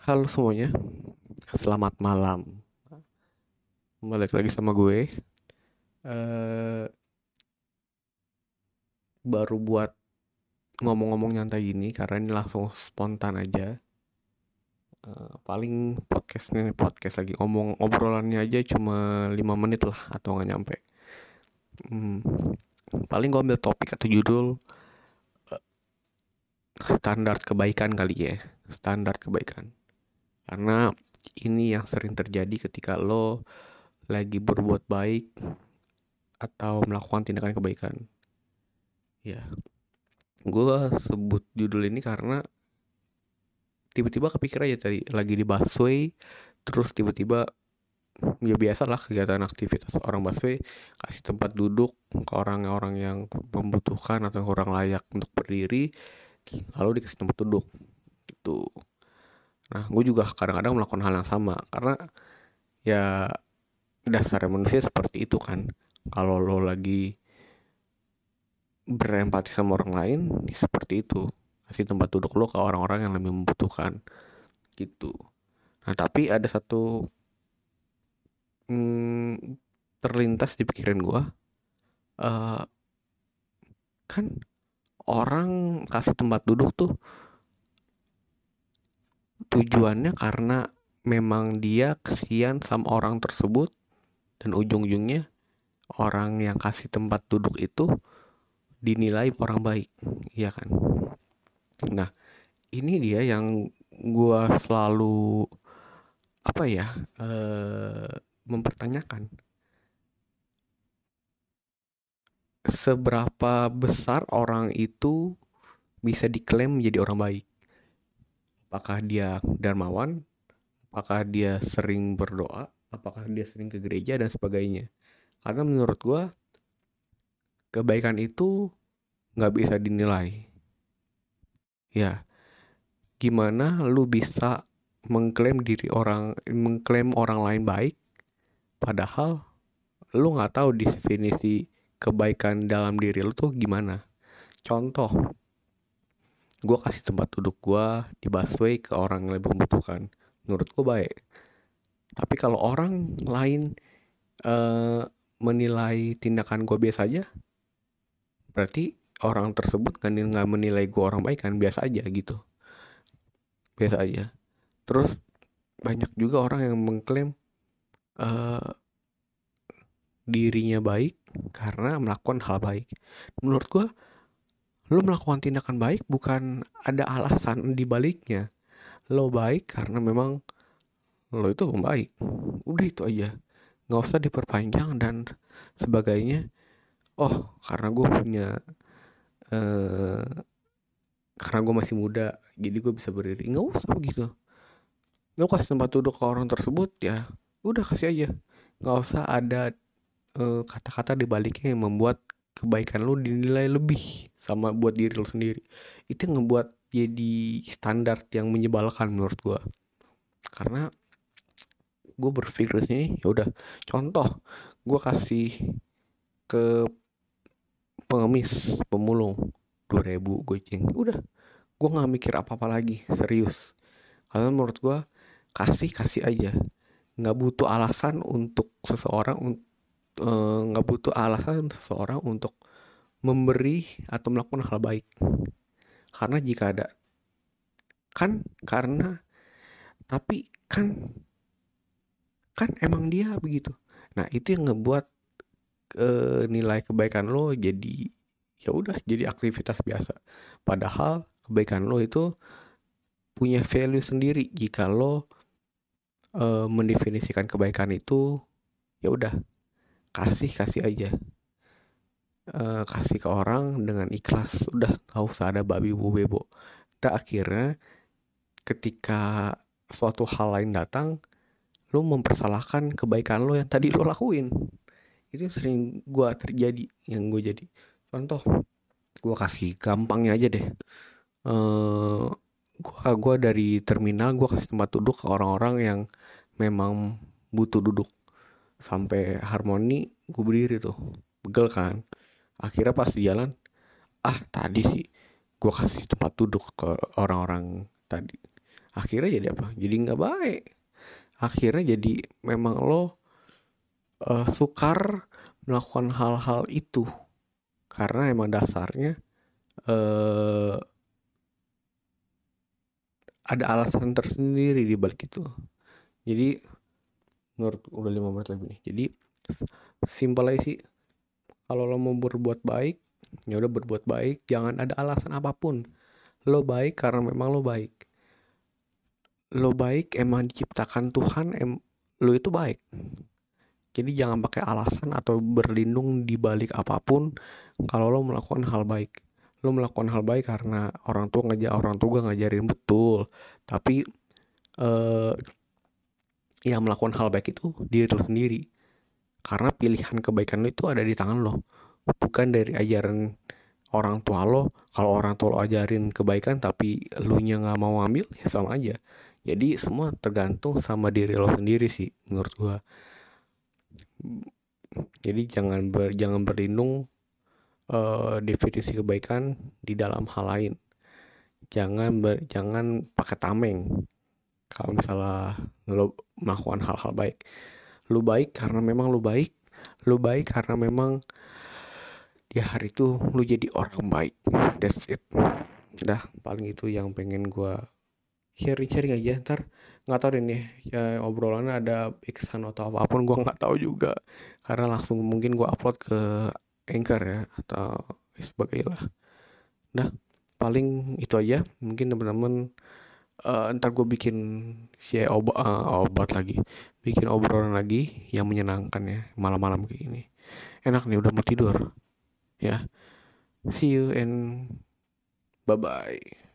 Halo semuanya, selamat malam. Balik lagi sama gue. eh baru buat ngomong-ngomong nyantai gini karena ini langsung spontan aja. Eh, paling podcastnya podcast lagi ngomong obrolannya aja cuma 5 menit lah atau nggak nyampe. Hmm, paling gue ambil topik atau judul eh, standar kebaikan kali ya, standar kebaikan. Karena ini yang sering terjadi ketika lo lagi berbuat baik atau melakukan tindakan kebaikan. Ya, gue sebut judul ini karena tiba-tiba kepikir aja tadi lagi di busway, terus tiba-tiba ya biasa lah kegiatan aktivitas orang busway kasih tempat duduk ke orang-orang yang membutuhkan atau kurang layak untuk berdiri, lalu dikasih tempat duduk gitu. Nah, gue juga kadang-kadang melakukan hal yang sama karena ya dasar manusia seperti itu kan. Kalau lo lagi berempati sama orang lain, ya seperti itu. Kasih tempat duduk lo ke orang-orang yang lebih membutuhkan gitu. Nah, tapi ada satu hmm, terlintas di pikiran gue. Uh, kan orang kasih tempat duduk tuh tujuannya karena memang dia kesian sama orang tersebut dan ujung-ujungnya orang yang kasih tempat duduk itu dinilai orang baik iya kan? Nah ini dia yang gua selalu apa ya eh, mempertanyakan. Seberapa besar orang itu bisa diklaim menjadi orang baik apakah dia dermawan? Apakah dia sering berdoa? Apakah dia sering ke gereja dan sebagainya? Karena menurut gue kebaikan itu nggak bisa dinilai. Ya gimana lu bisa mengklaim diri orang mengklaim orang lain baik padahal lu nggak tahu definisi kebaikan dalam diri lu tuh gimana? Contoh gue kasih tempat duduk gue di busway ke orang yang lebih membutuhkan. Menurut gue baik. Tapi kalau orang lain uh, menilai tindakan gue biasa aja berarti orang tersebut kan nggak menilai gue orang baik kan biasa aja gitu. Biasa aja. Terus banyak juga orang yang mengklaim uh, dirinya baik karena melakukan hal baik. Menurut gue lo melakukan tindakan baik bukan ada alasan di baliknya lo baik karena memang lo itu baik udah itu aja. Nggak usah diperpanjang dan sebagainya. Oh karena gue punya uh, karena gue masih muda jadi gue bisa berdiri. Nggak usah begitu. Lo kasih tempat duduk ke orang tersebut ya udah kasih aja. Nggak usah ada eh, kata-kata uh, di baliknya yang membuat kebaikan lo dinilai lebih sama buat diri lo sendiri. Itu yang ngebuat jadi standar yang menyebalkan menurut gue karena gue berpikir sini ya udah contoh gue kasih ke pengemis pemulung 2000 goceng udah gue nggak mikir apa apa lagi serius. Karena menurut gue kasih kasih aja. Nggak butuh alasan untuk seseorang eh, nggak uh, butuh alasan seseorang untuk memberi atau melakukan hal baik. Karena jika ada kan karena tapi kan kan emang dia begitu. Nah, itu yang ngebuat e, nilai kebaikan lo jadi ya udah jadi aktivitas biasa. Padahal kebaikan lo itu punya value sendiri jika lo e, mendefinisikan kebaikan itu ya udah kasih kasih aja. Uh, kasih ke orang dengan ikhlas. Udah gak usah ada babi bu bebo tak akhirnya ketika suatu hal lain datang lo mempersalahkan kebaikan lo yang tadi lo lakuin. Itu sering gue terjadi yang gue jadi. Contoh gue kasih gampangnya aja deh. Uh, gua gua dari terminal gue kasih tempat duduk ke orang-orang yang memang butuh duduk sampai harmoni gue berdiri tuh. Begel kan. Akhirnya pas di jalan ah tadi sih gue kasih tempat duduk ke orang-orang tadi. Akhirnya jadi apa? Jadi nggak baik. Akhirnya jadi memang lo uh, sukar melakukan hal-hal itu. Karena emang dasarnya uh, ada alasan tersendiri di balik itu. Jadi menurut udah lima menit lebih nih. Jadi simpel aja sih. Kalau lo mau berbuat baik ya udah berbuat baik. Jangan ada alasan apa pun. Lo baik karena memang lo baik. Lo baik emang diciptakan Tuhan em lo itu baik. Jadi jangan pakai alasan atau berlindung di balik apa pun kalau lo melakukan hal baik. Lo melakukan hal baik karena orang tua ngajak orang tua ngajarin betul. Tapi eh, yang melakukan hal baik itu diri lo sendiri. Karena pilihan kebaikan lo itu ada di tangan lo. Bukan dari ajaran orang tua lo. Kalau orang tua lo ajarin kebaikan tapi lu nya nggak mau ambil ya sama aja. Jadi semua tergantung sama diri lo sendiri sih menurut gua. Jadi jangan ber, jangan berlindung uh, definisi kebaikan di dalam hal lain. Jangan ber, jangan pakai tameng kalau misalnya lo melakukan hal-hal baik lu baik karena memang lu baik lu baik karena memang di hari itu lu jadi orang baik. That's it. Udah paling itu yang pengen gue sharing-sharing aja. Ntar nggak tahu deh nih ya obrolannya ada iksan atau apa pun gue nggak tahu juga. Karena langsung mungkin gue upload ke anchor ya atau sebagainya lah. Nah paling itu aja. Mungkin teman-teman uh, ntar gue bikin si obat, uh, obat lagi. Bikin obrolan lagi yang menyenangkan ya malam-malam kayak gini. Enak nih udah mau tidur. Ya. See you and bye bye